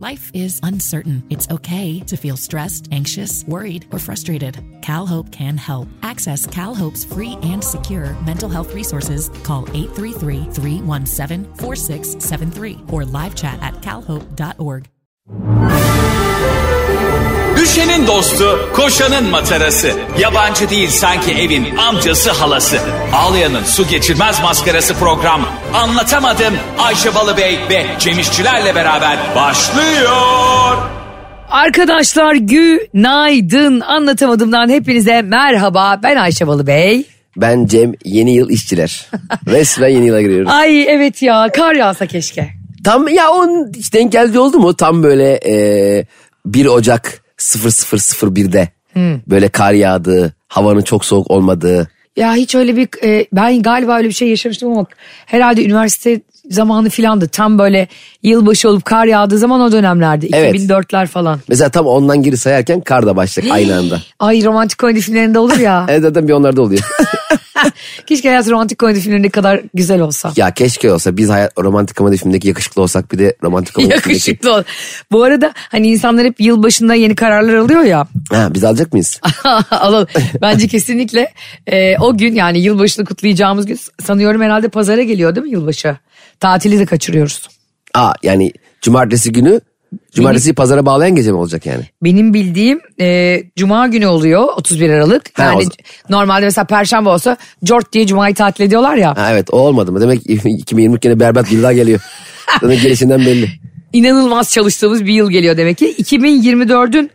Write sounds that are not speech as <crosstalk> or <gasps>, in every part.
Life is uncertain. It's okay to feel stressed, anxious, worried, or frustrated. CalHope can help. Access CalHope's free and secure mental health resources. Call 833-317-4673 or live chat at calhope.org. Düşenin dostu, koşanın matarası. Yabancı değil sanki evin amcası halası. Ağlayanın su geçirmez maskarası program. Anlatamadım Ayşe Balıbey ve Cemişçilerle beraber başlıyor. Arkadaşlar günaydın anlatamadımdan hepinize merhaba ben Ayşe Balı Bey. Ben Cem yeni yıl işçiler. <laughs> Resmen yeni yıla giriyoruz. Ay evet ya kar yağsa keşke. Tam ya onun hiç denk geldi oldu mu? Tam böyle e, 1 Ocak 0001'de böyle kar yağdığı, havanın çok soğuk olmadığı. Ya hiç öyle bir e, ben galiba öyle bir şey yaşamıştım ama herhalde üniversite zamanı filandı. Tam böyle yılbaşı olup kar yağdığı zaman o dönemlerdi. Evet. 2004'ler falan. Mesela tam ondan geri sayarken kar da başlayacak aynı <gasps> anda. Ay romantik komedi filmlerinde olur ya. <laughs> Evet zaten bir onlarda oluyor. <laughs> <laughs> Keşke hayat romantik komedi filmlerinde kadar güzel olsa. ya keşke olsa biz hayat, romantik komedi filmindeki yakışıklı olsak bir de romantik komedi filmindeki. Yakışıklı ol. Bu arada hani insanlar hep yılbaşında yeni kararlar alıyor ya. Ha, biz alacak mıyız? <laughs> Alalım. Bence kesinlikle e, o gün yani yılbaşını kutlayacağımız gün sanıyorum herhalde pazara geliyor değil mi yılbaşı? Tatili de kaçırıyoruz. Aa yani cumartesi günü cumartesi pazara bağlayan gece mi olacak yani? Benim bildiğim e, cuma günü oluyor 31 Aralık. Ha, Yani o- normalde mesela perşembe olsa cort diye cumayı tatil ediyorlar ya. Ha, evet o olmadı mı? Demek ki <laughs> 2020 gene berbat bir yıl daha geliyor. <laughs> Demek gelişinden belli. İnanılmaz çalıştığımız bir yıl geliyor demek ki. 2024'ün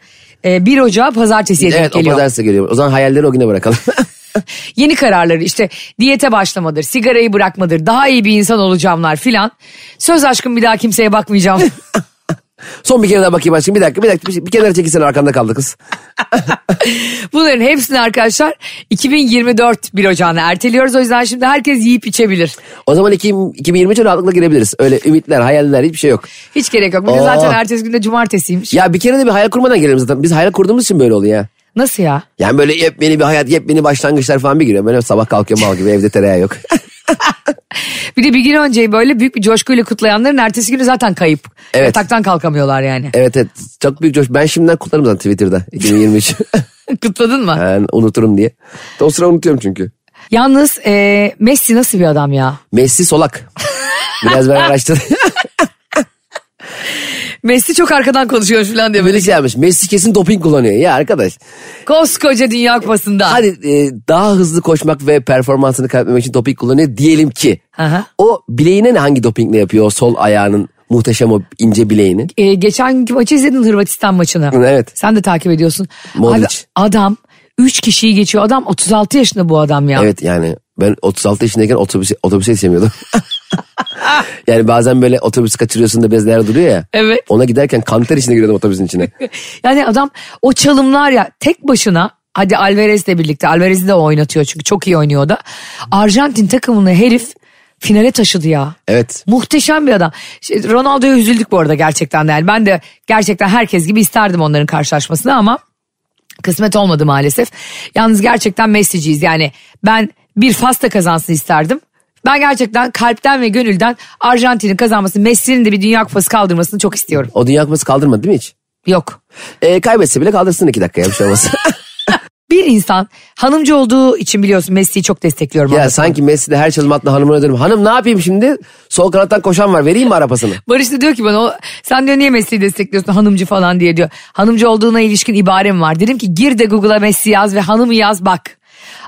e, 1 Ocağı pazartesiye denk Evet o geliyor. pazartesi geliyor. O zaman hayalleri o güne bırakalım. <laughs> Yeni kararları işte diyete başlamadır, sigarayı bırakmadır, daha iyi bir insan olacağımlar filan. Söz aşkım bir daha kimseye bakmayacağım. Son bir kere daha bakayım aşkım. Bir dakika bir dakika. Bir, bir kenara çekilsene arkanda kaldı kız. <laughs> Bunların hepsini arkadaşlar 2024 1 Ocağı'na erteliyoruz. O yüzden şimdi herkes yiyip içebilir. O zaman iki- 2023'e rahatlıkla girebiliriz. Öyle ümitler, hayaller hiçbir şey yok. Hiç gerek yok. Bir de Oo. zaten ertesi günde cumartesiymiş. Ya bir kere de bir hayal kurmadan girelim zaten. Biz hayal kurduğumuz için böyle oluyor ya. Nasıl ya? Yani böyle yepyeni bir hayat, yepyeni başlangıçlar falan bir giriyor. Böyle sabah kalkıyor mal gibi evde tereyağı yok. <laughs> <laughs> Bir de bir gün önce böyle büyük bir coşkuyla kutlayanların ertesi günü zaten kayıp. Evet. Yataktan kalkamıyorlar yani. evet evet çok büyük coş. Ben şimdiden kutlarım zaten Twitter'da 2023. <laughs> Kutladın mı? ben unuturum diye. O sıra unutuyorum çünkü. Yalnız e, Messi nasıl bir adam ya? Messi solak. <laughs> Biraz ben araştırdım. Messi çok arkadan konuşuyor falan diye böyle. Şey yapmış. Messi kesin doping kullanıyor. Ya arkadaş. Koskoca Dünya Kupası'nda. Hadi e, daha hızlı koşmak ve performansını kaybetmemek için doping kullanıyor diyelim ki. Aha. O bileğine ne hangi dopingle yapıyor o sol ayağının muhteşem o ince bileğini? E, geçen günkü maçı izledin Hırvatistan maçını. Evet. Sen de takip ediyorsun. Modric. Abi, adam 3 kişiyi geçiyor. Adam 36 yaşında bu adam ya. Evet yani ben 36 yaşındayken otobüse, otobüse yetişemiyordum. <laughs> yani bazen böyle otobüs kaçırıyorsun da bezler duruyor ya. Evet. Ona giderken kanter içine giriyordum otobüsün içine. <laughs> Yani adam o çalımlar ya tek başına hadi Alvarez'le birlikte Alvarez'i de oynatıyor çünkü çok iyi oynuyor o da. Arjantin takımını herif finale taşıdı ya. Evet. Muhteşem bir adam. Ronaldo'ya üzüldük bu arada gerçekten de. Yani ben de gerçekten herkes gibi isterdim onların karşılaşmasını ama kısmet olmadı maalesef. Yalnız gerçekten Messi'ciyiz. Yani ben bir Fasta kazansın isterdim. Ben gerçekten kalpten ve gönülden Arjantin'in kazanması, Messi'nin de bir Dünya Kupası kaldırmasını çok istiyorum. O dünya kupası kaldırmadı değil mi hiç? Yok. E, kaybetse bile kaldırsın iki dakikaya bir şey olmaz. <laughs> <laughs> Bir insan hanımcı olduğu için biliyorsun Messi'yi çok destekliyorum. ya sanki Messi de her çalım atla hanımına dönüp hanım ne yapayım şimdi? Sol kanattan koşan var vereyim mi arapasını? Barış da diyor ki bana o, sen diyor niye Messi'yi destekliyorsun hanımcı falan diye diyor. Hanımcı olduğuna ilişkin ibarem var. Dedim ki gir de Google'a Messi yaz ve hanımı yaz bak.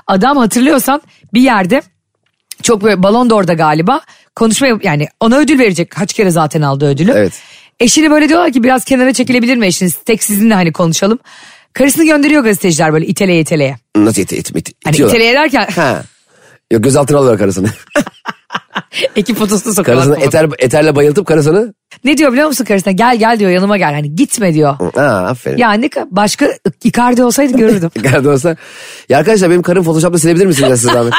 Adam hatırlıyorsan bir yerde çok böyle Ballon d'Or'da galiba konuşma yap- yani ona ödül verecek. Kaç kere zaten aldı ödülü. Evet. Eşini böyle diyorlar ki biraz kenara çekilebilir mi eşiniz? Tek sizinle hani konuşalım. Karısını gönderiyor gazeteciler böyle iteleye iteleye. Nasıl iti, iti, iti, Hani itiyorlar? iteleye derken Ha. Yok gözaltına alıyorlar karısını. <laughs> <laughs> ekip fotosunu sokuyorlar. karısını eter, eterle bayıltıp karısını. Ne diyor biliyor musun karısına? Gel gel diyor yanıma gel. Hani gitme diyor. Ha aferin. Ya ne ka- başka Icardi olsaydı görürdüm. <laughs> Gardı olsa. Ya arkadaşlar benim karım Photoshop'ta silebilir misiniz ya siz zahmet?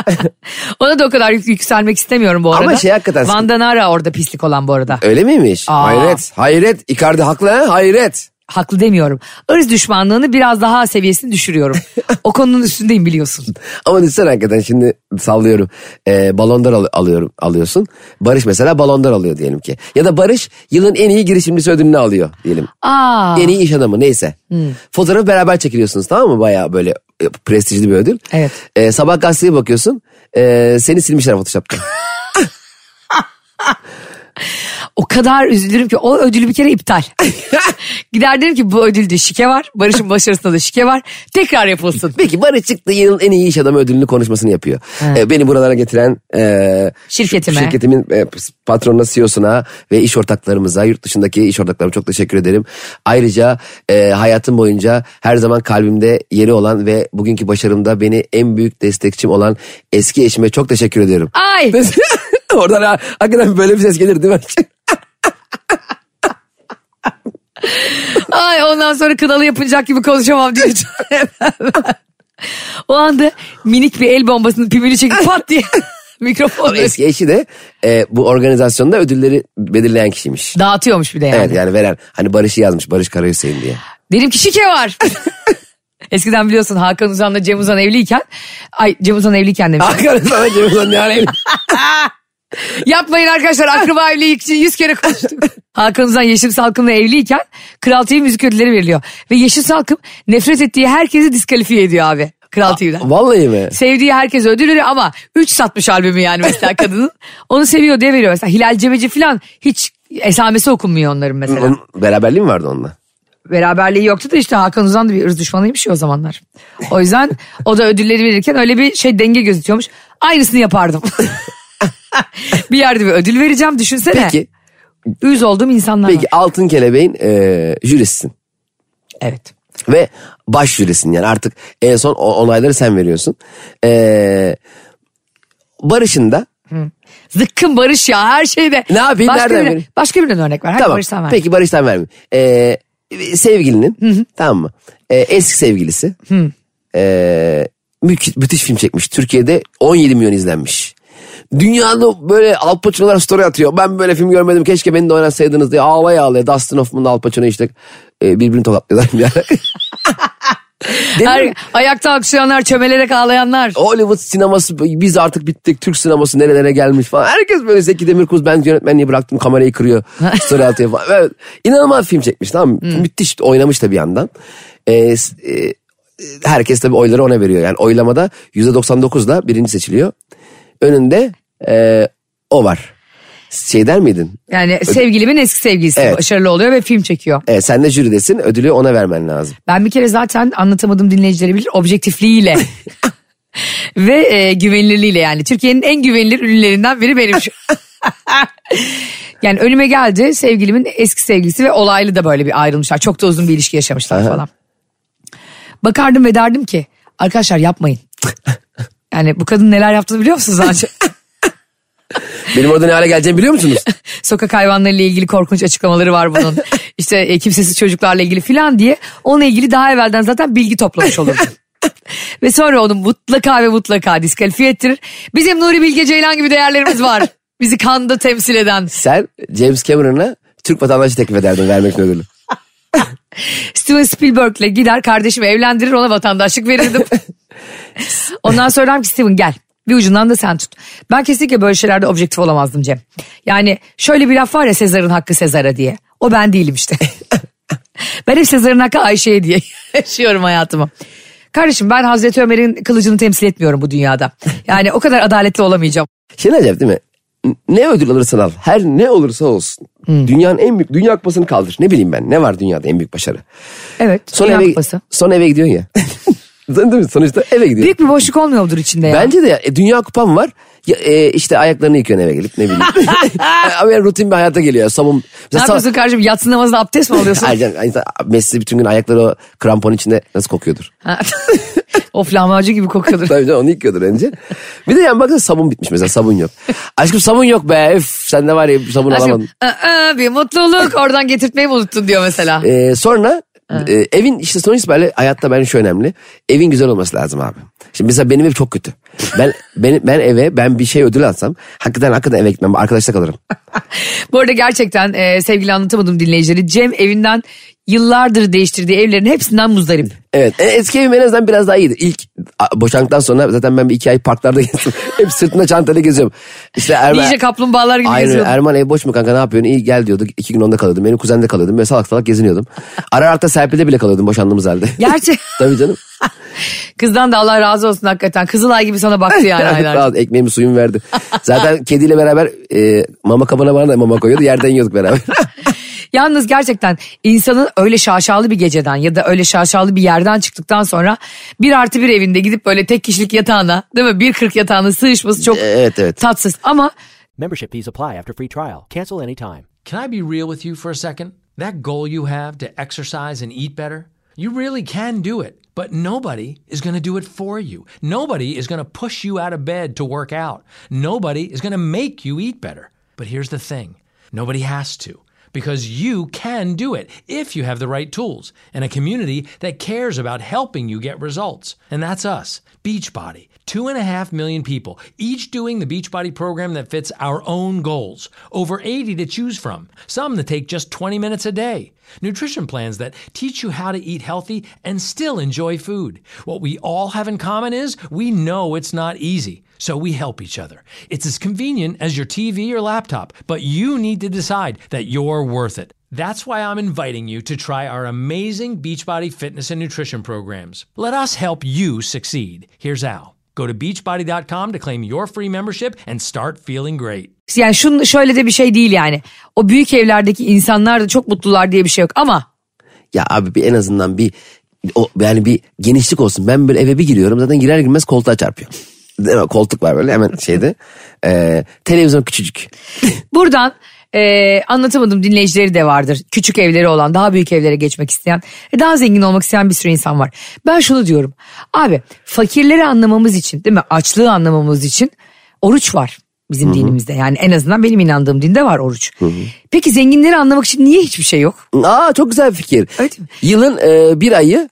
<laughs> Ona da o kadar yük- yükselmek istemiyorum bu Ama arada. şey hakikaten- Van Danara orada pislik olan bu arada. Öyle miymiş? Aa. Hayret. Hayret. Icardi haklı ha? Hayret. Haklı demiyorum. Irz düşmanlığını biraz daha seviyesini düşürüyorum. <laughs> o konunun üstündeyim biliyorsun. Ama düşünsene hakikaten şimdi sallıyorum. Ee, balondar al- alıyorum, alıyorsun. Barış mesela balondar alıyor diyelim ki. Ya da Barış yılın en iyi girişimcisi ödülünü alıyor diyelim. Aa. En iyi iş adamı neyse. Fotoğrafı beraber çekiliyorsunuz tamam mı? Baya böyle e, prestijli bir ödül. Evet. Ee, sabah gazeteye bakıyorsun. Ee, seni silmişler Photoshop'ta. <laughs> O kadar üzülürüm ki o ödülü bir kere iptal. <laughs> Gider derim ki bu ödülde şike var. Barış'ın başarısında da şike var. Tekrar yapılsın. Peki Barış çıktı yılın en iyi iş adamı ödülünü konuşmasını yapıyor. Ee, beni buralara getiren e, Şirketime. şirketimin e, patronuna, CEO'suna ve iş ortaklarımıza, yurt dışındaki iş ortaklarıma çok teşekkür ederim. Ayrıca e, hayatım boyunca her zaman kalbimde yeri olan ve bugünkü başarımda beni en büyük destekçim olan eski eşime çok teşekkür ediyorum. Ay. <laughs> <laughs> Oradan ha- hakikaten böyle bir ses gelir değil mi? Ay ondan sonra kınalı yapacak gibi konuşamam diye. <laughs> o anda minik bir el bombasının pimini çekip pat diye <laughs> mikrofonu Ama eski eşi de e, bu organizasyonda ödülleri belirleyen kişiymiş. dağıtıyormuş bir de yani. Evet yani veren hani Barış'ı yazmış Barış Karahüseyin diye. Dedim ki şike var. Eskiden biliyorsun Hakan Uzan'la Cem Uzan evliyken ay Cem Uzan evliyken demiş. Hakan sana Cem Uzan ne aleyhine. Yapmayın arkadaşlar akraba evliliği için yüz kere konuştuk. Hakan Uzan Yeşim Salkım'la evliyken Kral TV müzik ödülleri veriliyor. Ve Yeşim Salkım nefret ettiği herkesi diskalifiye ediyor abi. Kral TV'den. Vallahi mi? Sevdiği herkese ödül veriyor ama 3 satmış albümü yani mesela kadının. <laughs> Onu seviyor diye veriyor. Mesela Hilal Cebeci falan hiç esamesi okunmuyor onların mesela. Onun beraberliği mi vardı onunla? Beraberliği yoktu da işte Hakan Uzan da bir ırz düşmanıymış ya o zamanlar. O yüzden o da ödülleri verirken öyle bir şey denge gözetiyormuş. Aynısını yapardım. <laughs> bir yerde bir ödül vereceğim düşünsene. Peki, Yüz olduğum insanlar var. peki Altın Kelebeğin e, jürisisin. Evet. Ve baş jürisin yani artık en son onayları sen veriyorsun. E, Barış'ın da Zıkkın Barış ya her şeyde. Ne yapayım, Başka nereden birine- vereyim? Başka birine örnek ver. Hadi tamam Barış'tan ver. peki Barış'tan vermeyeyim. E, sevgilinin tamam mı? E, eski sevgilisi e, mü- müthiş film çekmiş. Türkiye'de 17 milyon izlenmiş. Dünyada böyle Al Pacino'lar story atıyor. Ben böyle film görmedim keşke beni de oynatsaydınız diye ağlaya ağlaya. Dustin Hoffman'la Al Pacino işte e, birbirini tokatlıyorlar. bir ara. <laughs> Her, ayakta alkışlayanlar, çömelerek ağlayanlar. Hollywood sineması biz artık bittik. Türk sineması nerelere gelmiş falan. Herkes böyle Zeki Demirkubuz ben yönetmenliği bıraktım kamerayı kırıyor. <laughs> Story atıyor falan. Evet, inanılmaz film çekmiş tamam mı? Müthiş oynamış da bir yandan. Ee, e, herkes tabii oyları ona veriyor. Yani oylamada %99'la birinci seçiliyor. Önünde e, o var. Şey der miydin? Yani sevgilimin eski sevgilisi Evet. başarılı oluyor ve film çekiyor. Evet, sen de jüridesin ödülü ona vermen lazım. Ben bir kere zaten anlatamadım dinleyicileri bilir objektifliğiyle <laughs> ve e, güvenilirliğiyle yani Türkiye'nin en güvenilir ünlülerinden biri benim şu. <laughs> yani önüme geldi sevgilimin eski sevgilisi ve olaylı da böyle bir ayrılmışlar. Çok da uzun bir ilişki yaşamışlar falan. Bakardım ve derdim ki arkadaşlar yapmayın. <laughs> Yani bu kadın neler yaptığını biliyor musunuz? Benim orada ne hale geleceğimi biliyor musunuz? <laughs> Sokak hayvanlarıyla ilgili korkunç açıklamaları var bunun. <laughs> İşte e, kimsesiz çocuklarla ilgili filan diye onunla ilgili daha evvelden zaten bilgi toplamış olurdum. <laughs> ve sonra onu mutlaka ve mutlaka diskalifiye ettirir. Bizim Nuri Bilge Ceylan gibi değerlerimiz var. Bizi kanda temsil eden. Sen James Cameron'a Türk vatandaşı teklif ederdin vermek ödülü. Steven Spielberg'le gider kardeşimi evlendirir ona vatandaşlık verirdim. Ondan sonra ki Steven gel. Bir ucundan da sen tut. Ben kesinlikle böyle şeylerde objektif olamazdım Cem. Yani şöyle bir laf var ya Sezar'ın hakkı Sezar'a diye. O ben değilim işte. <laughs> ben hep Sezar'ın hakkı Ayşe'ye diye <laughs> yaşıyorum hayatımı. Kardeşim ben Hazreti Ömer'in kılıcını temsil etmiyorum bu dünyada. Yani o kadar adaletli olamayacağım. Şey acayip değil mi? Ne ödül alırsan al. Her ne olursa olsun. Dünyanın en büyük, dünya kupasını kaldır. Ne bileyim ben. Ne var dünyada en büyük başarı? Evet. Sonra Dünya eve, Kupası. sonra eve gidiyorsun ya. <laughs> Değil mi? Sonuçta eve gidiyorsun. Büyük bir boşluk olmuyor mudur içinde ya? Bence de ya, e, dünya kupam var. Ya, e, işte ayaklarını yıkıyorsun eve gelip ne bileyim. <laughs> <laughs> Ama yani rutin bir hayata geliyor. Sabun, ne mesela yapıyorsun kardeşim? Yatsı namazında abdest mi alıyorsun? <laughs> Ayrıca insan- Messi bütün gün ayakları o krampon içinde nasıl kokuyordur? Of lahmacun gibi kokuyordur. Tabii canım onu yıkıyordur önce. Bir de yani bakın sabun bitmiş mesela sabun yok. Aşkım sabun yok be üf sen de var ya sabun alamadın. Aşkım, "Aa, bir mutluluk oradan getirtmeyi mi unuttun diyor mesela. Ee, sonra e, evin işte sonuç itibariyle hayatta bence şu önemli. Evin güzel olması lazım abi. Şimdi mesela benim ev çok kötü. Ben ben, ben eve ben bir şey ödül alsam hakikaten hakikaten eve gitmem. Arkadaşta kalırım. <laughs> Bu arada gerçekten e, sevgili anlatamadım dinleyicileri. Cem evinden yıllardır değiştirdiği evlerin hepsinden muzdarip. Evet e, eski evim en azından biraz daha iyiydi. İlk boşandıktan sonra zaten ben bir iki ay parklarda <laughs> gezdim. Hep sırtında çantayla geziyorum. İşte Erman, Ninja kaplumbağalar gibi Aynen geziyordun. Erman ev boş mu kanka ne yapıyorsun? İyi gel diyordu. İki gün onda kalıyordum. Benim kuzende kalıyordum. Böyle salak salak geziniyordum. Ara ara Serpil'de bile kalıyordum boşandığımız halde. Gerçi <laughs> Tabii canım. kızdan da Allah razı olsun hakikaten. Kızılay gibi sana baktı yani ol, ekmeğimi suyumu verdi. Zaten <laughs> kediyle beraber e, mama kabına bana da mama koyuyordu. Yerden yiyorduk beraber. <laughs> Yalnız gerçekten insanın öyle şaşalı bir geceden ya da öyle şaşalı bir yerden çıktıktan sonra bir artı bir evinde gidip böyle tek kişilik yatağına değil mi bir kırk yatağına sığışması çok evet evet. tatsız. Ama Membership fees apply after free trial. Cancel anytime. Can I be real with you for a second? That goal you have to exercise and eat better, you really can do it. But nobody is going to do it for you. Nobody is going to push you out of bed to work out. Nobody is going to make you eat better. But here's the thing nobody has to. Because you can do it if you have the right tools and a community that cares about helping you get results. And that's us, Beachbody. Two and a half million people, each doing the Beachbody program that fits our own goals. Over 80 to choose from, some that take just 20 minutes a day. Nutrition plans that teach you how to eat healthy and still enjoy food. What we all have in common is we know it's not easy, so we help each other. It's as convenient as your TV or laptop, but you need to decide that you're worth it. That's why I'm inviting you to try our amazing Beachbody fitness and nutrition programs. Let us help you succeed. Here's how. Go to beachbody.com to claim your free membership and start feeling great. yani şun şöyle de bir şey değil yani. O büyük evlerdeki insanlar da çok mutlular diye bir şey yok ama Ya abi bir en azından bir o yani bir genişlik olsun. Ben böyle eve bir giriyorum zaten girer girmez koltuğa çarpıyor. Koltuk var böyle hemen şeyde. Ee, televizyon küçücük. <laughs> Buradan e, anlatamadım dinleyicileri de vardır. Küçük evleri olan daha büyük evlere geçmek isteyen ve daha zengin olmak isteyen bir sürü insan var. Ben şunu diyorum abi fakirleri anlamamız için değil mi açlığı anlamamız için oruç var bizim dinimizde. Yani en azından benim inandığım dinde var oruç. Peki zenginleri anlamak için niye hiçbir şey yok? Aa çok güzel bir fikir. Evet? Yılın e, bir ayı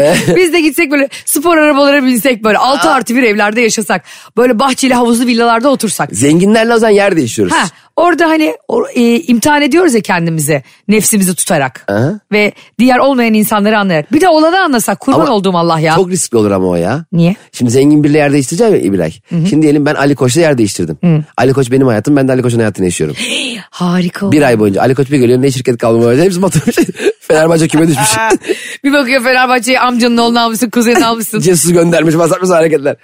<laughs> Biz de gitsek böyle spor arabalara binsek böyle 6 artı bir evlerde yaşasak. Böyle bahçeli havuzlu villalarda otursak. zenginlerle o zaman yer değişiyoruz. Ha, orada hani o, e, imtihan ediyoruz ya kendimize nefsimizi tutarak Aha. ve diğer olmayan insanları anlayarak. Bir de olanı anlasak kurban Ama olduğum Allah ya. Çok riskli olur ama o ya. Niye? Şimdi zengin biriyle yer değiştireceğim ya İbilay. Şimdi diyelim ben Ali Koç'la yer değiştirdim. Ali Koç benim hayatım ben de Ali Koç'un hayatını yaşıyorum. <gasps> Harika bir ay boyunca Ali Koç bir geliyor ne şirket kalmıyor. Hepsi batırmış. <laughs> Fenerbahçe küme düşmüş. <laughs> bir bakıyor Fenerbahçe'yi amcanın oğlunu almışsın kuzenini almışsın. <laughs> Cesus göndermiş basarmış hareketler.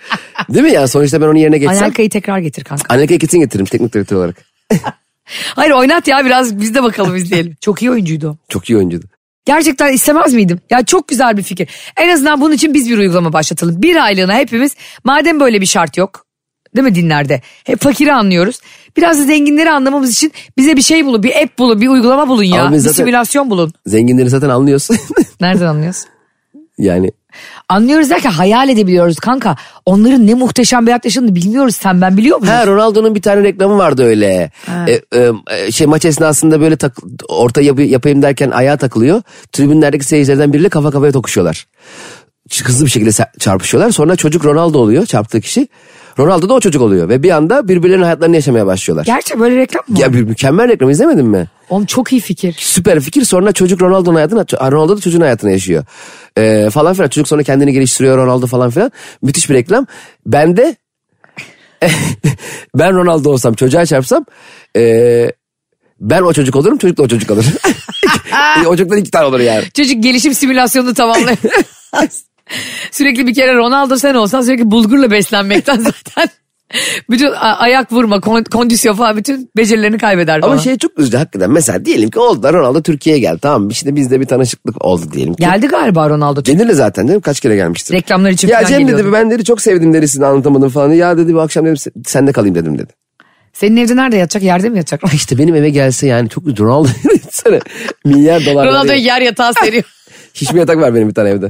Değil mi yani sonuçta ben onun yerine geçsem. Anelka'yı tekrar getir kanka. Anelka'yı kesin getiririm teknik direktör olarak. <laughs> Hayır oynat ya biraz biz de bakalım izleyelim. <laughs> Çok iyi oyuncuydu. Çok iyi oyuncuydu. Gerçekten istemez miydim? Ya çok güzel bir fikir. En azından bunun için biz bir uygulama başlatalım. Bir aylığına hepimiz madem böyle bir şart yok. Değil mi dinlerde? Hep fakiri anlıyoruz. Biraz da zenginleri anlamamız için bize bir şey bulun. Bir app bulun. Bir uygulama bulun ya. Ama Bir zaten- simülasyon bulun. Zenginleri zaten anlıyorsun. Nereden anlıyoruz? <laughs> yani Anlıyoruz derken hayal edebiliyoruz kanka. Onların ne muhteşem bir yaşadığını bilmiyoruz. Sen ben biliyor muyuz? Ha Ronaldo'nun bir tane reklamı vardı öyle. E, e, e, şey maç esnasında böyle tak, orta yapı, yapayım derken ayağa takılıyor. Tribünlerdeki seyircilerden biriyle kafa kafaya tokuşuyorlar. Hızlı bir şekilde çarpışıyorlar. Sonra çocuk Ronaldo oluyor çarptığı kişi. Ronaldo da o çocuk oluyor ve bir anda birbirlerinin hayatlarını yaşamaya başlıyorlar. Gerçi böyle reklam mı? Ya bir mükemmel reklam izlemedin mi? Oğlum çok iyi fikir. Süper fikir sonra çocuk Ronaldo'nun hayatını Ronaldo da çocuğun hayatını yaşıyor. Ee, falan filan çocuk sonra kendini geliştiriyor Ronaldo falan filan. Müthiş bir reklam. Ben de <laughs> ben Ronaldo olsam çocuğa çarpsam ee, ben o çocuk olurum çocuk da o çocuk olur. <laughs> o çocuktan iki tane olur yani. Çocuk gelişim simülasyonunu tamamlıyor. <laughs> <laughs> sürekli bir kere Ronaldo sen olsan sürekli bulgurla beslenmekten <laughs> zaten bütün a- ayak vurma, kon- kondisyon falan bütün becerilerini kaybeder falan. Ama şey çok üzücü hakikaten. Mesela diyelim ki oldu Ronaldo Türkiye'ye geldi. Tamam mı? işte bizde bir tanışıklık oldu diyelim ki. Geldi galiba Ronaldo. Gelir de zaten değil mi? Kaç kere gelmiştir. Reklamlar için Ya falan Cem geliyordu. dedi ben dedi çok sevdim dedi sizi anlatamadım falan. Ya dedi bu akşam dedim sen- sende kalayım dedim dedi. Senin evde nerede yatacak? Yerde mi yatacak? İşte benim eve gelse yani çok Ronaldo <laughs> sana milyar dolar. Ronaldo'ya yer yatağı seriyor. Şişme yatak var benim bir tane evde.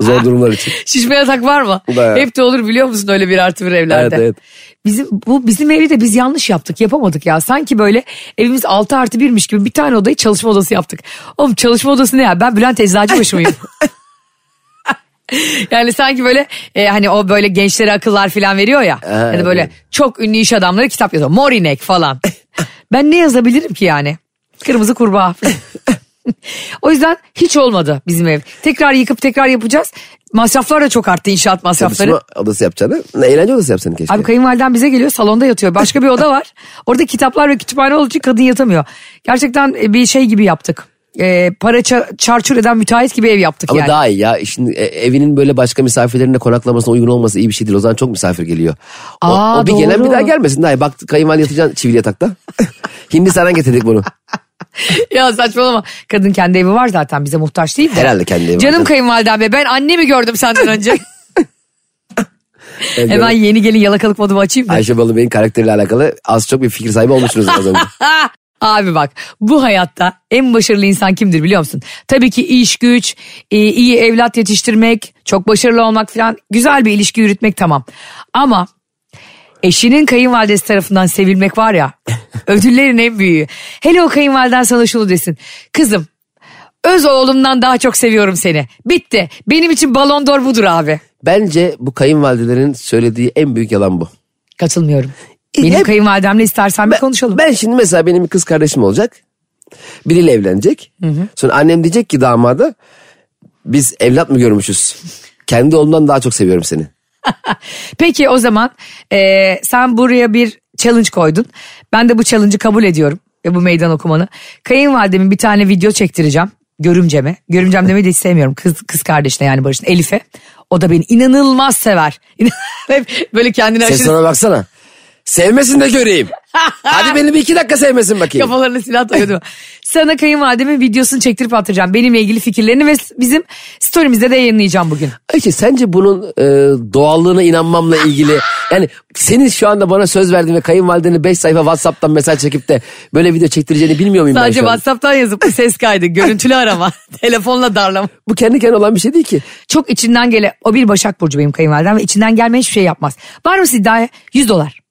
Zor durumlar için. <laughs> Şişme yatak var mı? Bayağı. Hep de olur biliyor musun öyle bir artı bir evlerde. Evet, evet. Bizim, bu bizim evi de biz yanlış yaptık yapamadık ya. Sanki böyle evimiz 6 artı birmiş gibi bir tane odayı çalışma odası yaptık. Oğlum çalışma odası ne ya ben Bülent Eczacıbaşı mıyım? <laughs> Yani sanki böyle e, hani o böyle gençlere akıllar falan veriyor ya. hani böyle evet. çok ünlü iş adamları kitap yazıyor. Morinek falan. ben ne yazabilirim ki yani? Kırmızı kurbağa. <laughs> <laughs> o yüzden hiç olmadı bizim ev. Tekrar yıkıp tekrar yapacağız. Masraflar da çok arttı inşaat masrafları. Çalışma odası yapacağını. Ne, eğlence odası yapsan keşke. Abi kayınvaliden bize geliyor salonda yatıyor. Başka bir oda var. <laughs> Orada kitaplar ve kütüphane olduğu için kadın yatamıyor. Gerçekten e, bir şey gibi yaptık. E, para ça- çarçur eden müteahhit gibi ev yaptık Ama yani. daha iyi ya. Şimdi e, evinin böyle başka misafirlerine konaklamasına uygun olması iyi bir şey değil. O zaman çok misafir geliyor. O, Aa, o bir gelen doğru. bir daha gelmesin. Daha iyi. Bak kayınvalide yatacaksın çivili yatakta. <laughs> Hindistan'dan getirdik bunu. <laughs> ya saçmalama. Kadın kendi evi var zaten bize muhtaç değil de. Herhalde kendi evi var Canım canım. kayınvalidem be ben annemi gördüm senden önce. <laughs> <laughs> Hemen yeni gelin yalakalık modumu açayım da. Ayşe Balıbey'in karakteriyle alakalı az çok bir fikir sahibi olmuşsunuz az önce. Abi bak bu hayatta en başarılı insan kimdir biliyor musun? Tabii ki iş güç, e, iyi evlat yetiştirmek, çok başarılı olmak falan güzel bir ilişki yürütmek tamam. Ama eşinin kayınvalidesi tarafından sevilmek var ya ödüllerin en büyüğü. Hele o kayınvaliden sana şunu desin. Kızım öz oğlumdan daha çok seviyorum seni. Bitti. Benim için balon d'Or budur abi. Bence bu kayınvalidelerin söylediği en büyük yalan bu. Katılmıyorum. Benim Hep- kayınvalidemle istersen bir konuşalım. Ben şimdi mesela benim bir kız kardeşim olacak. Biriyle evlenecek. Sonra annem diyecek ki damada biz evlat mı görmüşüz? Kendi oğlumdan daha çok seviyorum seni. <laughs> Peki o zaman e, sen buraya bir challenge koydun. Ben de bu challenge'ı kabul ediyorum. Ve bu meydan okumanı. Kayınvalidemin bir tane video çektireceğim. Görümceme. Görümcem demeyi de hiç sevmiyorum. Kız, kız kardeşine yani Barış'ın Elif'e. O da beni inanılmaz sever. <laughs> Hep böyle kendine Sen aşırı sana baksana. Sevmesin de göreyim. <laughs> Hadi beni bir iki dakika sevmesin bakayım. kafalarına silah dayadı. <laughs> Sana kayınvalidemin videosunu çektirip atacağım. Benimle ilgili fikirlerini ve bizim story'mizde de yayınlayacağım bugün. Ayşe sence bunun e, doğallığına inanmamla ilgili yani senin şu anda bana söz verdiğin ve kayınvalideni 5 sayfa Whatsapp'tan mesaj çekip de böyle video çektireceğini bilmiyor muyum Sadece ben şu an? WhatsApp'tan yazıp ses kaydı. Görüntülü <laughs> arama. Telefonla darlama. Bu kendi kendine olan bir şey değil ki. Çok içinden gele o bir Başak Burcu benim kayınvalidem ve içinden gelmeyen hiçbir şey yapmaz. Var mı iddiaya 100 dolar.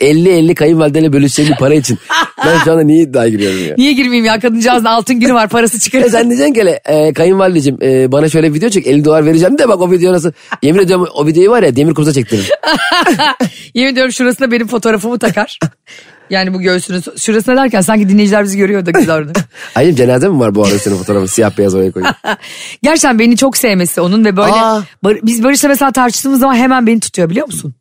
50-50 <laughs> kayınvalideyle bölüşeceğim bir para için. Ben şu anda niye iddiaya giriyorum ya? Niye girmeyeyim ya kadıncağızın altın günü var parası E çıkarır. sen diyeceksin ki hele, e, kayınvalideciğim e, bana şöyle video çek 50 dolar vereceğim de bak o video nasıl. Yemin ediyorum o videoyu var ya demir kumsa çektiririm. <laughs> Yemin ediyorum şurasına benim fotoğrafımı takar. Yani bu göğsünün şurasına derken sanki dinleyiciler bizi görüyor da güzel orada. <laughs> Ayşem cenaze mi var bu arada senin fotoğrafın siyah beyaz oraya koyuyor. Gerçekten beni çok sevmesi onun ve böyle Aa. Bar- biz Barış'la mesela tartıştığımız zaman hemen beni tutuyor biliyor musun?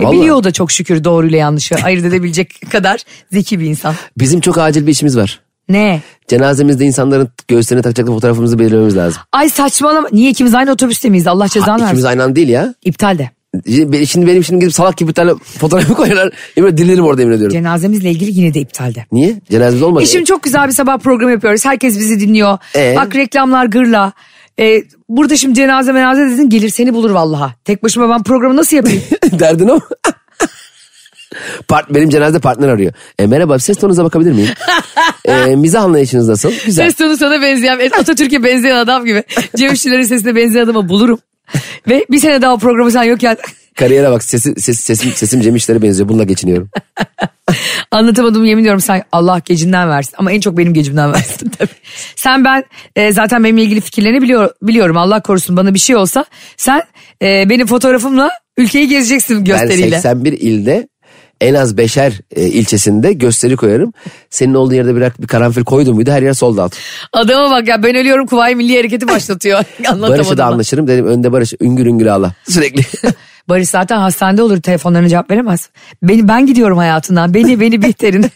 E Vallahi. biliyor o da çok şükür doğruyla yanlışı ayırt edebilecek <laughs> kadar zeki bir insan. Bizim çok acil bir işimiz var. Ne? Cenazemizde insanların göğüslerine takacaklı fotoğrafımızı belirlememiz lazım. Ay saçmalama. Niye ikimiz aynı otobüste miyiz? Allah cezanı İkimiz versin. aynı anda değil ya. İptal de. Şimdi benim şimdi gidip salak gibi bir tane fotoğrafı <laughs> koyarlar. Yemin dirilirim orada yemin ediyorum. Cenazemizle ilgili yine de iptal de. Niye? Cenazemiz olmadı. E şimdi çok güzel bir sabah programı yapıyoruz. Herkes bizi dinliyor. Ee? Bak reklamlar gırla. E, burada şimdi cenaze menaze dedin gelir seni bulur vallaha. Tek başıma ben programı nasıl yapayım? <laughs> Derdin o. Part, benim cenazede partner arıyor. E, merhaba ses tonunuza bakabilir miyim? e, mizah anlayışınız nasıl? Güzel. Ses tonu sana benzeyen, Atatürk'e benzeyen adam gibi. Cem İşçilerin sesine benzeyen adamı bulurum. Ve bir sene daha o programı sen yokken Kariyere bak sesi, ses, sesim, sesim Cem İşler'e benziyor. Bununla geçiniyorum. <laughs> <laughs> anlatamadım yemin ediyorum sen Allah gecinden versin. Ama en çok benim gecimden <laughs> versin tabii. Sen ben e, zaten benimle ilgili fikirlerini biliyor, biliyorum. Allah korusun bana bir şey olsa sen e, benim fotoğrafımla ülkeyi gezeceksin Ben gösteriyle. 81 ilde en az beşer e, ilçesinde gösteri koyarım. Senin olduğu yerde bir, bir karanfil koydum muydu her yer sold out. Adama bak ya ben ölüyorum Kuvayi Milli Hareketi başlatıyor. <laughs> Anlatamadım. Barış'a da anlaşırım dedim önde Barış üngür üngür ağla sürekli. Barış zaten hastanede olur telefonlarına cevap veremez. Beni ben gidiyorum hayatından. Beni beni biterin.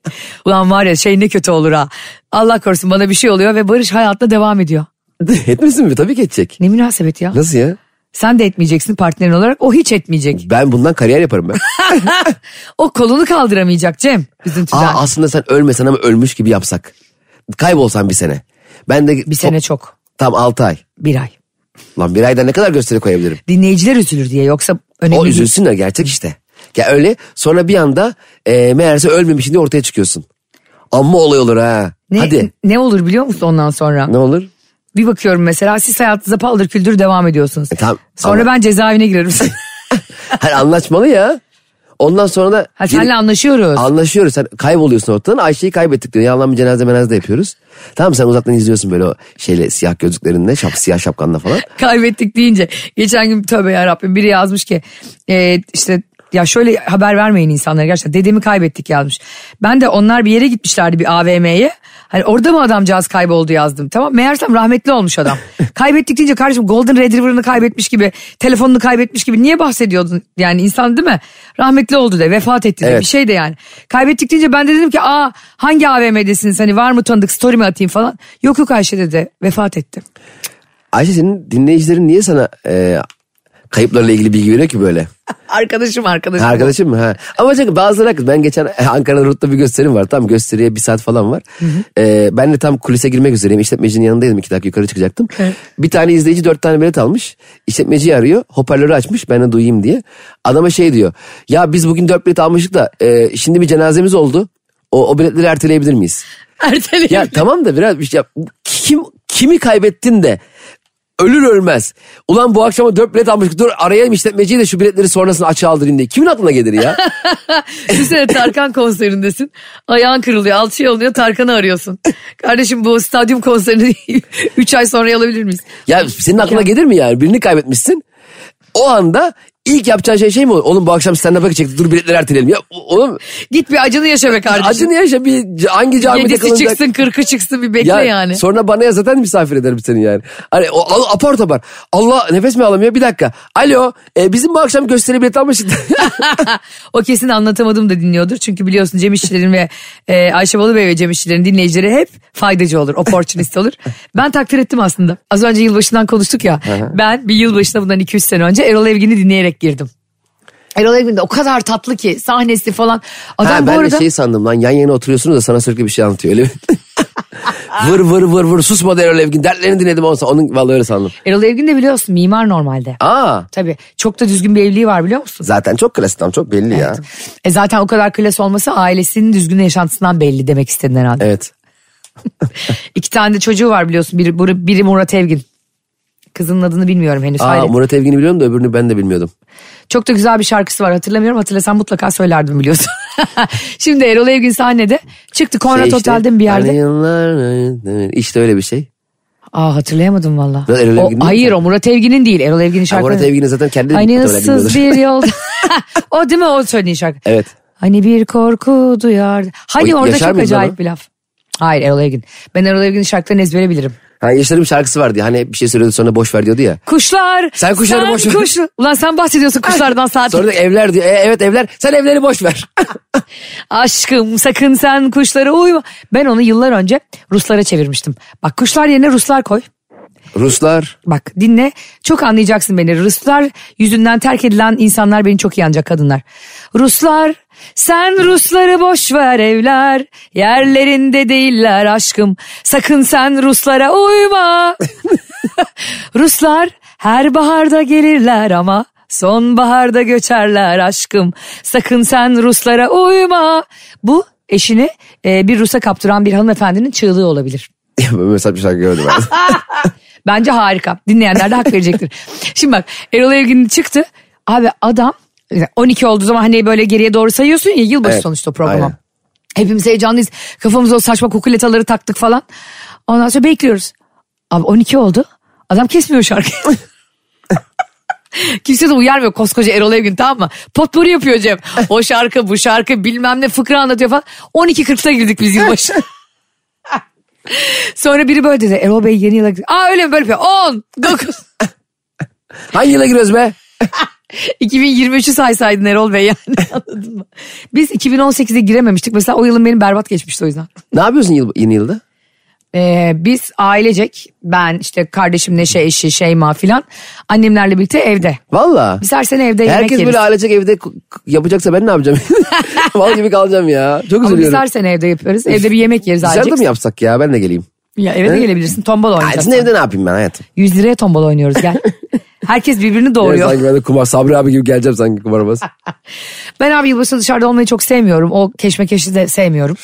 <laughs> Ulan var ya şey ne kötü olur ha. Allah korusun bana bir şey oluyor ve Barış hayatına devam ediyor. <laughs> Etmesin mi? Tabii ki edecek. Ne münasebet ya. Nasıl ya? Sen de etmeyeceksin partnerin olarak. O hiç etmeyecek. Ben bundan kariyer yaparım ben. <laughs> O kolunu kaldıramayacak Cem. Üzüntüden. Aa, aslında sen ölmesen ama ölmüş gibi yapsak. Kaybolsan bir sene. Ben de bir sene çok. tam 6 ay. Bir ay. Lan bir ayda ne kadar gösteri koyabilirim? Dinleyiciler üzülür diye yoksa önemli O değil. üzülsünler gerçek işte. Ya öyle sonra bir anda e, meğerse ölmemişsin diye ortaya çıkıyorsun. Amma olay olur ha. Ne, Hadi. ne olur biliyor musun ondan sonra? Ne olur? Bir bakıyorum mesela siz hayatınıza paldır küldür devam ediyorsunuz. E, tamam, Sonra ama- ben cezaevine girerim. <laughs> Hani anlaşmalı ya. Ondan sonra da Ha, senle anlaşıyoruz. anlaşıyoruz. Sen kayboluyorsun ortadan. Ayşe'yi kaybettik diyor. Yalan bir cenaze menazde yapıyoruz. Tamam sen uzaktan izliyorsun böyle o şeyle siyah gözlüklerinle, şap, siyah şapkanla falan. <laughs> Kaybettik deyince geçen gün tövbe yarabbim biri yazmış ki e, işte ya şöyle haber vermeyin insanlara gerçekten dedemi kaybettik yazmış. Ben de onlar bir yere gitmişlerdi bir AVM'ye. Hani orada mı adamcağız kayboldu yazdım tamam. Meğersem rahmetli olmuş adam. <laughs> kaybettik deyince kardeşim Golden Retriever'ını kaybetmiş gibi telefonunu kaybetmiş gibi niye bahsediyordun? Yani insan değil mi? Rahmetli oldu de vefat etti de Evet. bir şey de yani. Kaybettik deyince ben de dedim ki aa hangi AVM'desiniz hani var mı tanıdık story mi atayım falan. Yok yok Ayşe dedi vefat etti. Ayşe senin dinleyicilerin niye sana e, kayıplarla ilgili bilgi veriyor ki böyle? <laughs> Arkadaşım arkadaşım. Arkadaşım mı? Ha. Ama çünkü bazıları haklı. Ben geçen Ankara'da Rut'ta bir gösterim var. Tam gösteriye bir saat falan var. Ee, ben de tam kulise girmek üzereyim. İşletmecinin yanındaydım. iki dakika yukarı çıkacaktım. Bir tane izleyici dört tane bilet almış. İşletmeciyi arıyor. Hoparlörü açmış ben de duyayım diye. Adama şey diyor. Ya biz bugün dört bilet almıştık da e, şimdi bir cenazemiz oldu. O, o biletleri erteleyebilir miyiz? <laughs> Erteleyelim. Ya tamam da biraz bir şey yap. Kim, kimi kaybettin de ölür ölmez. Ulan bu akşama dört bilet almıştık. Dur arayayım işletmeciyi de şu biletleri sonrasında açığa aldırayım diye. Kimin aklına gelir ya? <laughs> Düşünsene Tarkan konserindesin. Ayağın kırılıyor, alçıya alınıyor Tarkan'ı arıyorsun. Kardeşim bu stadyum konserini <laughs> 3 ay sonra alabilir miyiz? Ya senin aklına gelir mi yani? Birini kaybetmişsin. O anda ilk yapacağın şey şey mi olur? Oğlum bu akşam stand-up'a gidecektik. Dur biletleri erteleyelim. Ya oğlum Git bir acını yaşa be kardeşim. acını yaşa bir hangi camide Yedisi kalınacak? çıksın kırkı çıksın bir bekle Ya yani. Sonra bana ya zaten misafir ederim seni yani. Hani o al, apar topar. Allah nefes mi alamıyor? Bir dakika. Alo e, bizim bu akşam gösteri bilet almıştık. <laughs> o kesin anlatamadım da dinliyordur. Çünkü biliyorsun Cem İşçilerin ve e, Ayşe Balıbey ve Cem İşçilerin dinleyicileri hep faydacı olur. Opportunist olur. Ben takdir ettim aslında. Az önce yılbaşından konuştuk ya. ben bir yılbaşına bundan 200 sene önce Erol Evgin'i dinleyerek girdim. Erol Evgin de o kadar tatlı ki sahnesi falan. Adam ha, bu ben arada... de şey sandım lan yan yana oturuyorsunuz da sana sürekli bir şey anlatıyor öyle mi? <laughs> vır vır vır vır susmadı Erol Evgin dertlerini dinledim olsa onun vallahi öyle sandım. Erol Evgin de biliyorsun mimar normalde. Aa Tabii çok da düzgün bir evliliği var biliyor musun? zaten çok klasik tam çok belli ya. E zaten o kadar klas olması ailesinin düzgün yaşantısından belli demek istedin herhalde. Evet. <laughs> İki tane de çocuğu var biliyorsun. Biri, biri Murat Evgin. Kızının adını bilmiyorum henüz. Aa, Hayret. Murat Evgin'i biliyorum da öbürünü ben de bilmiyordum. Çok da güzel bir şarkısı var hatırlamıyorum. Hatırlasam mutlaka söylerdim biliyorsun. <laughs> Şimdi Erol Evgin sahnede çıktı Konrad Şey işte, Otel'de bir yerde? hani yıllar- işte öyle bir şey. Aa hatırlayamadım valla. Hayır o Murat Evgin'in değil. Erol Evgin'in şarkısı. Murat Evgin'i zaten kendi de Hani ıssız bir yolda. <laughs> <laughs> o değil mi o söylediğin şarkı? Evet. Hani bir korku duyar. Hani O orada çok acayip ama? bir laf. Hayır Erol Evgin. Ben Erol Evgin'in şarkılarını ezbere bilirim. Ha, Yaşar'ın şarkısı vardı ya, hani bir şey söylüyordu sonra boş ver diyordu ya. Kuşlar. Sen kuşları boş ver. kuş- Ulan sen bahsediyorsun kuşlardan saat. Sonra da evler diyor. E, evet evler sen evleri boş ver. <laughs> Aşkım sakın sen kuşlara uyma. Ben onu yıllar önce Ruslara çevirmiştim. Bak kuşlar yerine Ruslar koy. Ruslar. Bak dinle çok anlayacaksın beni. Ruslar yüzünden terk edilen insanlar beni çok iyi anlayacak kadınlar. Ruslar sen Rusları boş ver evler yerlerinde değiller aşkım. Sakın sen Ruslara uyma. <laughs> Ruslar her baharda gelirler ama sonbaharda göçerler aşkım. Sakın sen Ruslara uyma. Bu eşini e, bir Rus'a kaptıran bir hanımefendinin çığlığı olabilir. <laughs> Mesela bir şarkı gördüm ben. <laughs> Bence harika. Dinleyenler de hak verecektir. Şimdi bak Erol Evgin çıktı. Abi adam 12 olduğu zaman hani böyle geriye doğru sayıyorsun ya yılbaşı Evet, sonuçta program. aynen. Hepimiz heyecanlıyız. Kafamıza o saçma kukuletaları taktık falan. Ondan sonra bekliyoruz. Abi 12 oldu. Adam kesmiyor şarkıyı. <laughs> Kimse de uyarmıyor koskoca Erol Evgin tamam mı? Potpourri yapıyor Cem. O şarkı bu şarkı bilmem ne fıkra anlatıyor falan. 12.40'da girdik biz yılbaşı. <laughs> Sonra biri böyle dedi. Erol Bey yeni yıla. Aa öyle mi böyle yapıyor? 10, 9. Hangi yıla giriyoruz be? <laughs> 2023'ü saysaydın Erol Bey yani <laughs> anladın mı? Biz 2018'e girememiştik. Mesela o yılın benim berbat geçmişti o yüzden. Ne yapıyorsun yıl, yeni yılda? Ee, biz ailecek ben işte kardeşim Neşe eşi Şeyma filan annemlerle birlikte evde. Valla. Biz her sene evde yemek Herkes yeriz. böyle ailecek evde k- k- yapacaksa ben ne yapacağım? <laughs> Mal gibi kalacağım ya. Çok Ama biz üzülüyorum. her sene evde yapıyoruz. Evde bir yemek yeriz Dışarıda ailecek. mı yapsak ya ben de geleyim. Ya eve de He? gelebilirsin. Tombala Ay, oynayacağız. sizin evde ne yapayım ben hayatım? 100 liraya tombala oynuyoruz gel. <laughs> Herkes birbirini Yani doğuruyor. sanki ben de kumar Sabri abi gibi geleceğim sanki kumarbaz. <laughs> Ben abi yılbaşında dışarıda olmayı çok sevmiyorum. O keşmekeşi de sevmiyorum.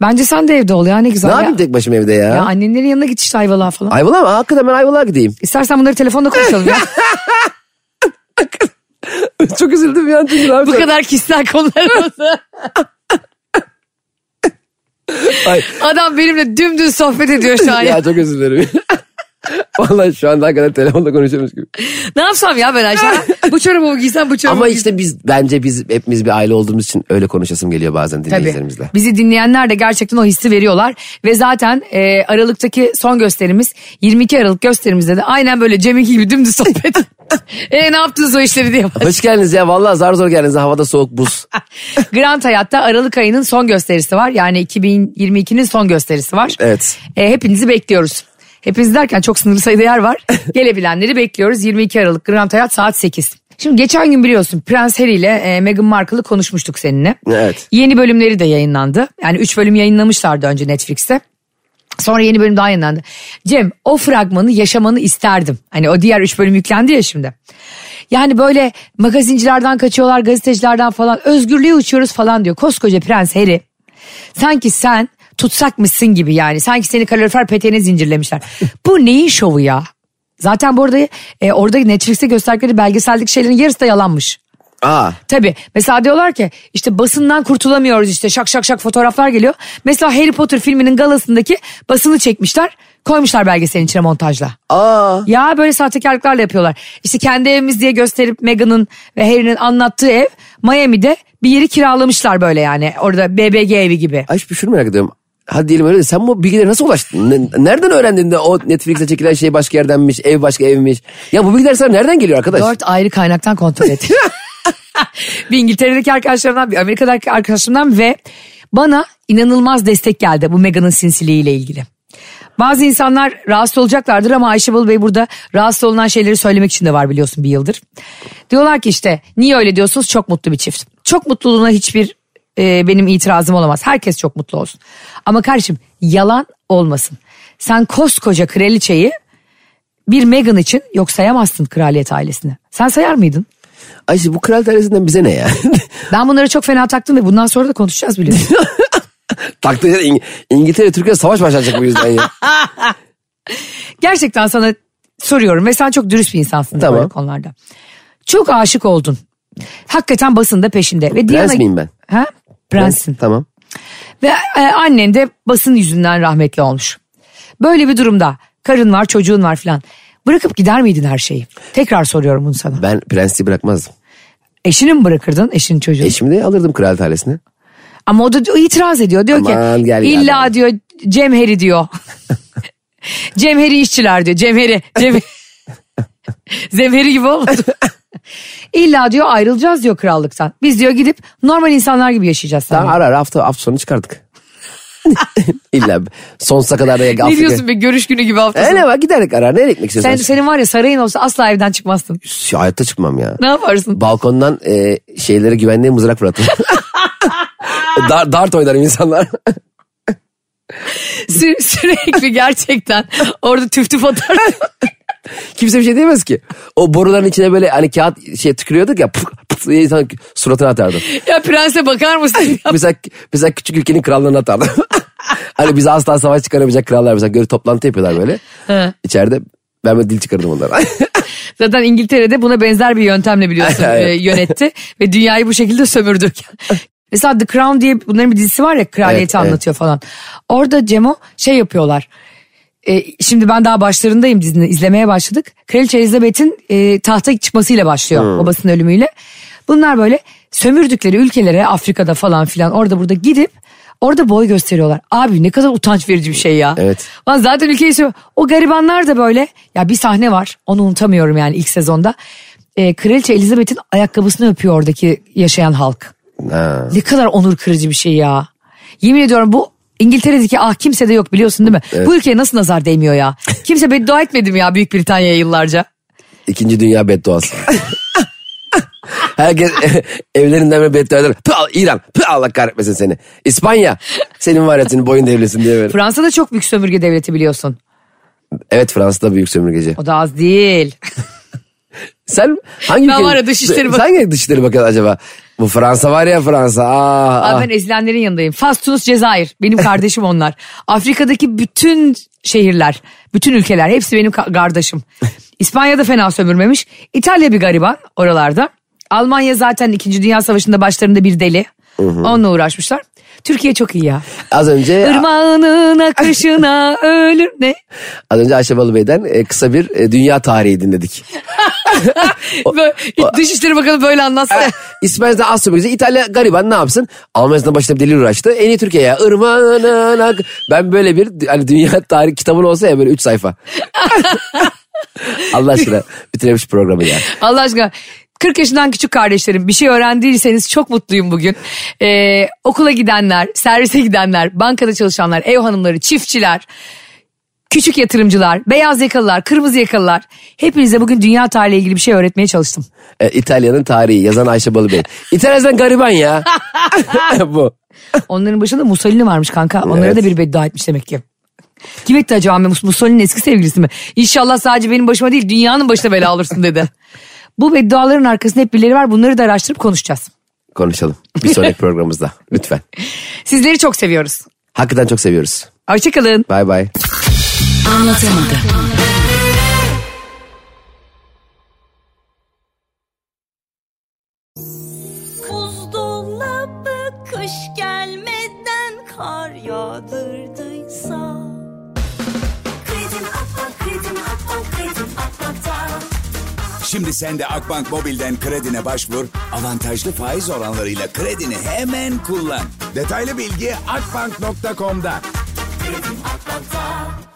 Bence sen de evde ol ya ne güzel. ne ya. yapayım tek başıma evde ya? Ya annenlerin yanına git işte Ayvalık'a falan. Ayvalık'a mı? Hakikaten ben Ayvalık'a gideyim. İstersen bunları telefonda konuşalım ya. <laughs> Çok üzüldüm ya. Bu kadar kişisel konularımızı. Ay, Adam benimle dümdüz sohbet ediyor şu an. ya çok özür dilerim. <laughs> Vallahi şu anda hakikaten telefonda konuşuyormuş gibi. Ne yapsam ya ben Ayşe? <laughs> bu çorabı mı giysem bu çorabı Ama mı işte biz bence biz hepimiz bir aile olduğumuz için öyle konuşasım geliyor bazen dinleyicilerimizle. Tabii. Bizi dinleyenler de gerçekten o hissi veriyorlar. Ve zaten e, Aralık'taki son gösterimiz 22 Aralık gösterimizde de aynen böyle Cem'inki gibi dümdüz sohbet. <laughs> e ne yaptınız o işleri diye. Hoş geldiniz ya vallahi zar zor geldiniz havada soğuk buz. Grand Hayat'ta Aralık ayının son gösterisi var. Yani 2022'nin son gösterisi var. Evet. E, hepinizi bekliyoruz. Hepiniz derken çok sınırlı sayıda yer var. <laughs> Gelebilenleri bekliyoruz. 22 Aralık Grand Hayat saat 8. Şimdi geçen gün biliyorsun Prens Harry ile e, Meghan Markle'ı konuşmuştuk seninle. Evet. Yeni bölümleri de yayınlandı. Yani 3 bölüm yayınlamışlardı önce Netflix'te. Sonra yeni bölüm daha yayınlandı. Cem o fragmanı yaşamanı isterdim. Hani o diğer 3 bölüm yüklendi ya şimdi. Yani böyle magazincilerden kaçıyorlar gazetecilerden falan özgürlüğe uçuyoruz falan diyor. Koskoca Prens Harry sanki sen tutsakmışsın gibi yani. Sanki seni kalorifer peteğine zincirlemişler. Bu neyin şovu ya? Zaten bu arada e, orada Netflix'te gösterdikleri belgeseldeki şeylerin yarısı da yalanmış. Aa, Tabii mesela diyorlar ki işte basından kurtulamıyoruz işte şak şak şak fotoğraflar geliyor. Mesela Harry Potter filminin galasındaki basını çekmişler koymuşlar belgeselin içine montajla. aa. Ya böyle sahtekarlıklarla yapıyorlar. İşte kendi evimiz diye gösterip Meghan'ın ve Harry'nin anlattığı ev Miami'de bir yeri kiralamışlar böyle yani. Orada BBG evi gibi. Ay şunu merak ediyorum. Hadi diyelim öyle de sen bu bilgilere nasıl ulaştın? Ne- nereden öğrendin de o Netflix'te çekilen şey başka yerdenmiş, ev başka evmiş? Ya bu bilgiler sana nereden geliyor arkadaş? Dört ayrı kaynaktan kontrol et. <laughs> bir İngiltere'deki arkadaşlarımdan bir Amerika'daki arkadaşlarımdan ve bana inanılmaz destek geldi bu Meghan'ın sinsiliğiyle ilgili. Bazı insanlar rahatsız olacaklardır ama Ayşe Balı Bey burada rahatsız olunan şeyleri söylemek için de var biliyorsun bir yıldır. Diyorlar ki işte niye öyle diyorsunuz çok mutlu bir çift. Çok mutluluğuna hiçbir e, benim itirazım olamaz. Herkes çok mutlu olsun. Ama kardeşim yalan olmasın. Sen koskoca kraliçeyi bir Meghan için yok sayamazsın kraliyet ailesini. Sen sayar mıydın? Ayşe bu kral ailesinden bize ne ya? <laughs> Ben bunları çok fena taktım ve bundan sonra da konuşacağız biliyorsun. <laughs> Taktığı İng- İngiltere Türkiye savaş başlayacak bu yüzden ya. <laughs> Gerçekten sana soruyorum ve sen çok dürüst bir insansın Tamam. böyle konularda. Çok aşık oldun. Hakikaten basında peşinde. Ve Diana... miyim ben? Ha? Prenssin. Tamam. Ve e, annen de basın yüzünden rahmetli olmuş. Böyle bir durumda karın var çocuğun var filan. Bırakıp gider miydin her şeyi? Tekrar soruyorum bunu sana. Ben prensi bırakmazdım. Eşini mi bırakırdın eşinin çocuğunu? Eşimi de alırdım kraliyet ailesine. Ama o da itiraz ediyor. Diyor Aman ki gel illa ben." diyor Cemheri diyor. <laughs> Cemheri işçiler diyor. Cemheri. Cem... Zemheri <laughs> gibi olmadı. <laughs> İlla diyor ayrılacağız diyor krallıktan. Biz diyor gidip normal insanlar gibi yaşayacağız. Daha seninle. ara ara hafta, hafta sonu çıkardık. <laughs> İlla sonsuza kadar da Ne diyorsun be görüş günü gibi hafta E sonu. ne var giderek ara nereye gitmek Sen, istiyorsun? senin var ya sarayın olsa asla evden çıkmazsın. Şu hayatta çıkmam ya. Ne yaparsın? Balkondan e, şeylere güvenliğe mızrak fırlatırım. <laughs> Dar, dart oynarım insanlar. Sü- sürekli gerçekten orada tüf tüf atar. <laughs> Kimse bir şey diyemez ki. O boruların içine böyle hani kağıt şey tükürüyorduk ya pıf, pıf diye insan suratına atardım. ya prense bakar mısın? <laughs> mesela, mesela küçük ülkenin krallığına atardım. <laughs> hani bize asla savaş çıkaramayacak krallar mesela görü toplantı yapıyorlar böyle. He. İçeride ben böyle dil çıkardım onlara. <laughs> Zaten İngiltere'de buna benzer bir yöntemle biliyorsun Evet. e, yönetti ve dünyayı bu şekilde sömürdü. Mesela The Crown diye bunların bir dizisi var ya kraliyeti Evet, anlatıyor falan. Orada Cemo şey yapıyorlar. E, şimdi ben daha başlarındayım dizini izlemeye başladık. Kraliçe Elizabeth'in e, tahta çıkmasıyla başlıyor babasının ölümüyle. Bunlar böyle sömürdükleri ülkelere Afrika'da falan filan orada burada gidip orada boy gösteriyorlar. Abi ne kadar utanç verici bir şey ya. Evet. Lan zaten ülkeyi sö- O garibanlar da böyle. Ya bir sahne var. Onu unutamıyorum yani ilk sezonda. Ee, Kraliçe Elizabeth'in ayakkabısını öpüyor oradaki yaşayan halk. ha. Ne kadar onur kırıcı bir şey ya. Yemin ediyorum bu İngiltere'deki ah kimse de yok biliyorsun değil mi? Bu ülkeye nasıl nazar değmiyor ya? Kimse beddua etmedi mi ya Büyük Britanya'ya yıllarca? İkinci dünya bedduası. Herkes <laughs> evlerinden böyle beddua eder. Pı, İran, pı, Allah kahretmesin seni. İspanya, senin var ya senin boyun devlesin diye böyle. Fransa da çok büyük sömürge devleti biliyorsun. Evet Fransa'da büyük sömürgeci. O da az değil. Sen hangi Ben var ya Dışişleri Bak- Sen hangi dışişleri bakıyorsun acaba? Bu Fransa var ya Fransa. Aa, Abi aa. ben ezilenlerin yanındayım. Fas, Tunus, Cezayir. Benim <laughs> kardeşim onlar. Afrika'daki bütün şehirler, bütün ülkeler hepsi benim ka- kardeşim. İspanya'da fena sömürmemiş. İtalya bir gariban oralarda. Almanya zaten 2. Dünya Savaşı'nda başlarında bir deli. Onunla uğraşmışlar. Türkiye çok iyi ya. Az önce Irmağının <laughs> akışına ölür ne? az önce Ayşe Balıbey'den e, kısa bir e, dünya tarihi dinledik. <laughs> Dışişleri Bakanı böyle anlatsa. İsmail'den az sonra İtalya gariban ne yapsın? Almanya'dan başta bir deli uğraştı. En iyi Türkiye ya. Irmağının ak- Ben böyle bir hani dünya tarihi kitabın olsa ya böyle 3 sayfa. <laughs> Allah aşkına bitiremiş programı ya. Allah aşkına 40 yaşından küçük kardeşlerim bir şey öğrendiyseniz çok mutluyum bugün. Ee, okula gidenler, servise gidenler, bankada çalışanlar, ev hanımları, çiftçiler, küçük yatırımcılar, beyaz yakalılar, kırmızı yakalılar. Hepinize bugün dünya tarihiyle ilgili bir şey öğretmeye çalıştım. E, İtalya'nın tarihi yazan Ayşe Balıbey. İtalya'dan gariban ya. <laughs> Bu. Onların başında Mussolini varmış kanka. Onlara Evet. da bir beddua etmiş demek ki. Kim etti acaba Mus- Mussolini'nin eski sevgilisi mi? İnşallah sadece benim başıma değil dünyanın başına bela alırsın dedi. Bu bedduaların arkasında hep birileri var. Bunları da araştırıp konuşacağız. Konuşalım bir sonraki <laughs> programımızda lütfen. Sizleri çok seviyoruz. Hakikaten çok seviyoruz. Hoşçakalın. Bay bay. Anlatamadım. Şimdi sen de Akbank Mobil'den kredine başvur. Avantajlı faiz oranlarıyla kredini hemen kullan. Detaylı bilgi akbank.com'da. Kredim Akbank'ta